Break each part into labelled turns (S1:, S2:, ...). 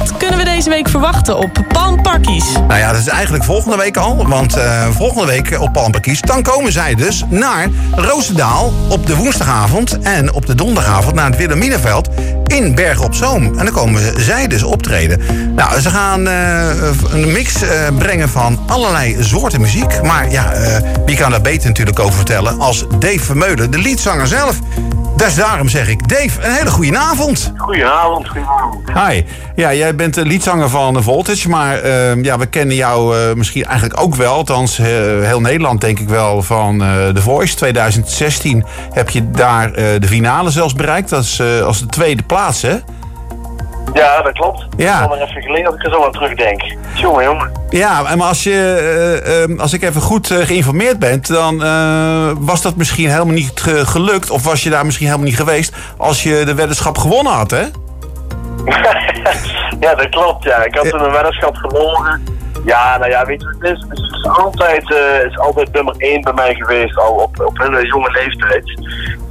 S1: Wat kunnen we deze week verwachten op Palmpakkies?
S2: Nou ja, dat is eigenlijk volgende week al. Want uh, volgende week op Palmpakkies, dan komen zij dus naar Roosendaal op de woensdagavond. En op de donderdagavond naar het Wilhelminaveld in Bergen op Zoom. En dan komen zij dus optreden. Nou, ze gaan uh, een mix uh, brengen van allerlei soorten muziek. Maar ja, wie kan daar beter natuurlijk over vertellen als Dave Vermeulen, de liedzanger zelf. Dus daarom zeg ik, Dave, een hele goede avond.
S3: Goedenavond, goedenavond.
S2: Hi. Ja, jij bent de liedzanger van Voltage, maar uh, ja, we kennen jou uh, misschien eigenlijk ook wel. Althans, uh, heel Nederland denk ik wel van The Voice. 2016 heb je daar de finale zelfs bereikt. Dat is als de tweede plaats, hè?
S3: Ja, dat klopt. Ja. Ik er even geleden dat ik er zo aan terugdenk. Jongen, jongen.
S2: Ja, maar als, je, uh, als ik even goed uh, geïnformeerd ben, dan uh, was dat misschien helemaal niet gelukt. Of was je daar misschien helemaal niet geweest als je de weddenschap gewonnen had, hè?
S3: ja, dat klopt, ja. Ik had toen een weddenschap gewonnen. Ja, nou ja, weet je wat het is? Het is altijd, uh, is altijd nummer 1 bij mij geweest, al op, op een jonge leeftijd.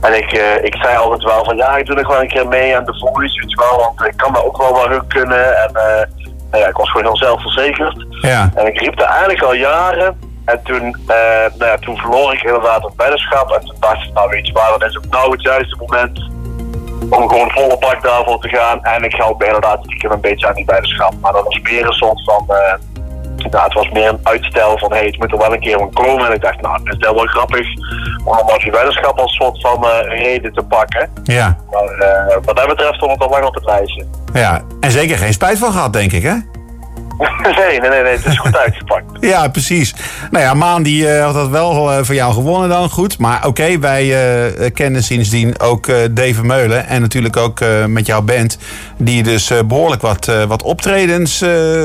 S3: En ik, uh, ik zei altijd wel van, ja, ik doe nog wel een keer mee aan de Voice, weet je wel, want ik kan daar ook wel wat kunnen. En uh, nou ja, ik was gewoon heel zelfverzekerd. Ja. En ik riep er eigenlijk al jaren. En toen, nou ja, toen verloor ik inderdaad het weddenschap. En toen dacht ik, nou weet je waar, dat is ook nou het juiste moment om gewoon volle bak daarvoor te gaan. En ik help me inderdaad stiekem een beetje aan die weddenschap. Maar dat was meer een soort van nou, het was meer een uitstel van hey, het moet er wel een keer van komen. En ik dacht, nou, het is wel grappig om allemaal die weddenschap als soort van uh, reden te pakken. Ja. Maar uh, wat dat betreft stond het al lang op het lijstje.
S2: Ja, en zeker geen spijt van gehad, denk ik, hè?
S3: nee, nee, nee, nee, het is goed uitgepakt.
S2: ja, precies. Nou ja, Maan die uh, had dat wel uh, voor jou gewonnen dan, goed. Maar oké, okay, wij uh, kennen sindsdien ook Dave Meulen. En natuurlijk ook met jouw band. Die dus behoorlijk wat, wat optredens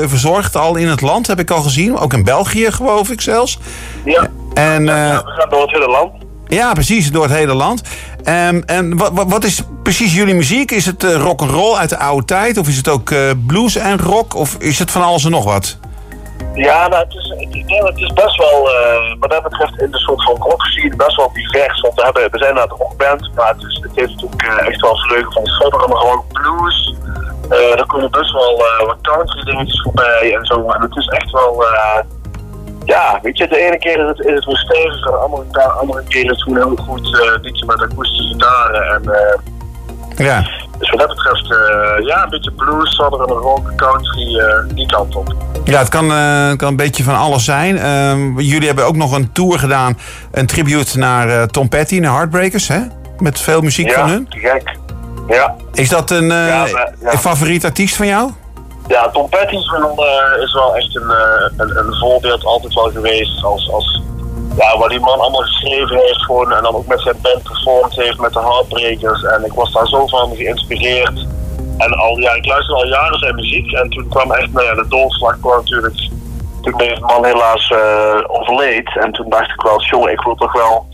S2: verzorgt al in het land, heb ik al gezien. Ook in België, geloof ik zelfs.
S3: Ja, en, ja we gaan door het hele land.
S2: Ja, precies, door het hele land. Um, en wat, wat, is precies jullie muziek? Is het uh, rock and roll uit de oude tijd? Of is het ook uh, blues en rock? Of is het van alles en nog wat?
S3: Ja, nou, het, is, het is best wel, uh, wat dat betreft, in de soort van rock scene best wel divers. Want we, hebben, we zijn naar de rockband, maar het, is, het heeft natuurlijk echt wel vleugel van soul maar gewoon blues. er komen best wel wat country dingetjes voorbij en zo. En het is echt wel ja, weet je, de ene keer is het, is het steviger, de andere, de andere keer is het gewoon heel goed uh, liedje met akoestische gitaren. En, uh, ja. Dus wat dat betreft, uh, ja, een beetje blues, southern rock, country, die kant op.
S2: Ja, het kan, kan een beetje van alles zijn. Ehm, jullie hebben ook nog een tour gedaan, een tribute naar Tom Petty, naar Heartbreakers, hè? Met veel muziek
S3: ja,
S2: van hun.
S3: gek. Ja.
S2: Is dat een, ja, een favoriet artiest van jou?
S3: Ja, Tom Petty is wel, uh, is wel echt een, uh, een, een, voorbeeld altijd wel geweest. Als, als, ja, wat die man allemaal geschreven heeft gewoon, en dan ook met zijn band performed heeft met de Heartbreakers. En ik was daar zo van geïnspireerd. En al, ja, ik luisterde al jaren zijn muziek. En toen kwam echt, nou ja, de doorslag kwam natuurlijk. Toen deze man helaas uh, overleed. En toen dacht ik wel, jongen, ik wil toch wel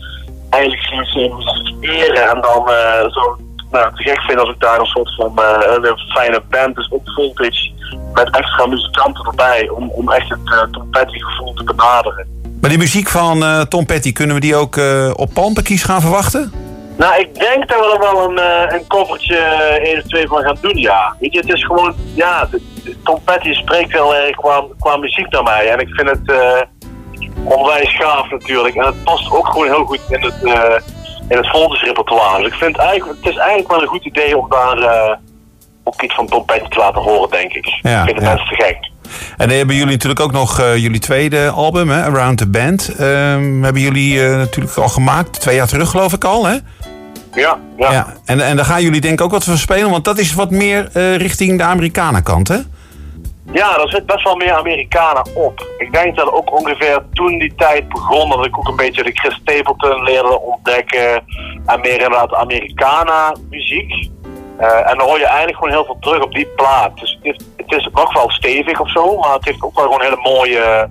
S3: eigenlijk zijn muziek eren. En dan zo nou, te gek vind als ik daar een soort van een fijne band, dus ook voltage met extra muzikanten erbij om, om echt het uh, Tom Petty gevoel te benaderen.
S2: Maar die muziek van uh, Tom Petty, kunnen we die ook uh, op Palmpekies gaan verwachten?
S3: Nou, ik denk dat we er wel een, een koffertje 1 of 2 van gaan doen, ja. Weet je, het is gewoon, ja, de, de Tom Petty spreekt heel erg qua, qua muziek naar mij. En ik vind het onwijs gaaf natuurlijk. En het past ook gewoon heel goed in het, in het repertoire. Dus ik vind eigenlijk, het is eigenlijk wel een goed idee om daar ook iets van Tom Petty te laten horen, denk ik. Ja, ik vind de mensen te gek.
S2: En dan hebben jullie natuurlijk ook nog uh, jullie tweede album, hè, Around the Band. Um, hebben jullie uh, natuurlijk al gemaakt, twee jaar terug geloof ik al, hè?
S3: Ja, ja. ja.
S2: En, en daar gaan jullie denk ik ook wat van spelen, want dat is wat meer uh, richting de Amerikanenkant, hè?
S3: Ja, daar zit best wel meer Amerikanen op. Ik denk dat ook ongeveer toen die tijd begon, dat ik ook een beetje de Chris Stapleton leerde ontdekken. En meer inderdaad Americana muziek. Uh, en dan hoor je eigenlijk gewoon heel veel terug op die plaat. Dus het is, het is nog wel stevig of zo, maar het heeft ook wel gewoon hele mooie,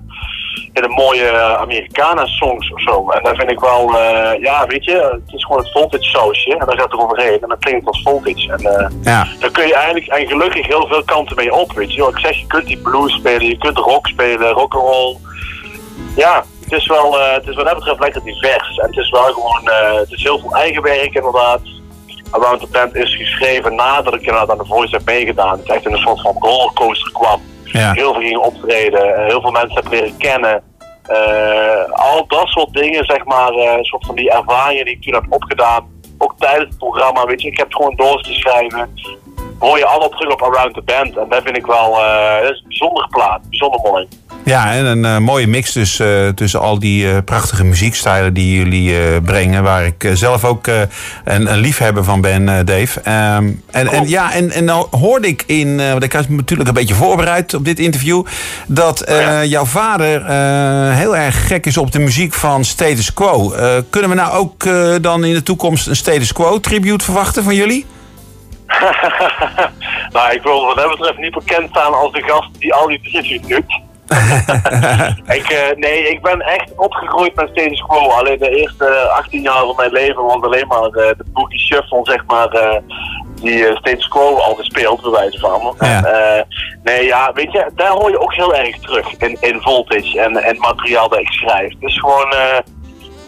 S3: hele mooie Americana songs of zo. En dat vind ik wel, uh, ja, weet je, het is gewoon het voltage sausje en daar gaat er overheen en dan klinkt als voltage. En uh, ja. dan kun je eigenlijk, en gelukkig heel veel kanten mee op, weet je. Ik zeg, je kunt die blues spelen, je kunt rock spelen, rock'n'roll. Ja, het is wel, het is wat dat betreft lekker divers. En het is wel gewoon, het is heel veel eigen werk inderdaad. Around the Band is geschreven nadat ik inderdaad aan de Voice heb meegedaan. Het echt in een soort van rollercoaster kwam.
S2: Ja.
S3: Heel veel ging optreden, eh, heel veel mensen heb leren kennen. Eh, al dat soort dingen, zeg maar, een soort van die ervaringen die ik toen heb opgedaan. Ook tijdens het programma, weet je, ik heb het gewoon door te schrijven. Hoor je allemaal terug op Around the Band. En dat vind ik wel, dat is een bijzondere plaat, bijzonder mooi.
S2: Ja, en een eh, mooie mix dus, eh, tussen al die eh, prachtige muziekstijlen die jullie brengen. Waar ik zelf ook een, een liefhebber van ben, Dave. Ehm, en, en, ja, en, en nou hoorde ik in, want ik had me natuurlijk een beetje voorbereid op dit interview. Dat
S3: Ja.
S2: jouw vader heel erg gek is op de muziek van Status Quo. Kunnen we nou ook dan in de toekomst een Status Quo tribute verwachten van jullie?
S3: nou, ik wil wat dat betreft niet bekend staan als de gast die al die posities doet. ik, eh, nee, ik ben echt opgegroeid met status quo. Alleen de eerste 18 jaar van mijn leven was alleen maar eh, de boogie shuffle, zeg maar, eh, die status quo al gespeeld, bij wijze van.
S2: Ja.
S3: Nee, ja, weet je, daar hoor je ook heel erg terug in, in voltage en, en materiaal dat ik schrijf. Het is gewoon...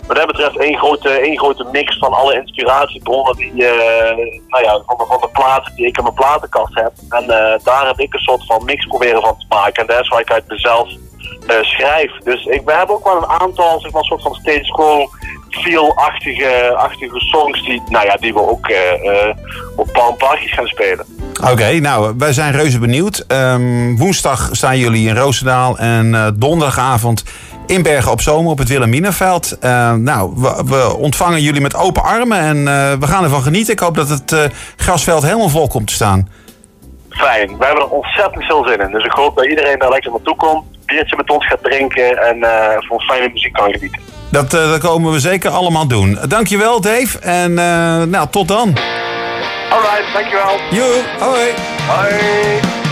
S3: wat dat betreft één grote, één grote mix van alle inspiratiebronnen die, eh, nou ja, van, de, van de platen die ik in mijn platenkast heb. En eh, daar heb ik een soort van mix proberen van te maken. En dat is waar ik uit mezelf eh, schrijf. Dus ik, we hebben ook wel een aantal, zeg maar, soort van status quo feel-achtige achtige songs die, nou ja, die we ook op Palm Parkies gaan spelen.
S2: Oké, nou, wij zijn reuze benieuwd. Ehm, woensdag staan jullie in Roosendaal en donderdagavond in Bergen op Zoom op het Wilhelminaveld. Eh, nou, we, we ontvangen jullie met open armen en eh, we gaan ervan genieten. Ik hoop dat het eh, grasveld helemaal vol komt te staan.
S3: Fijn, we hebben er ontzettend veel zin in. Dus ik hoop dat iedereen daar lekker naartoe komt, biertje met ons gaat drinken en van fijne muziek kan genieten.
S2: Dat, dat komen we zeker allemaal doen. Dankjewel Dave en nou, tot dan.
S3: Alright, dankjewel.
S2: Joe, hoi.
S3: Hoi.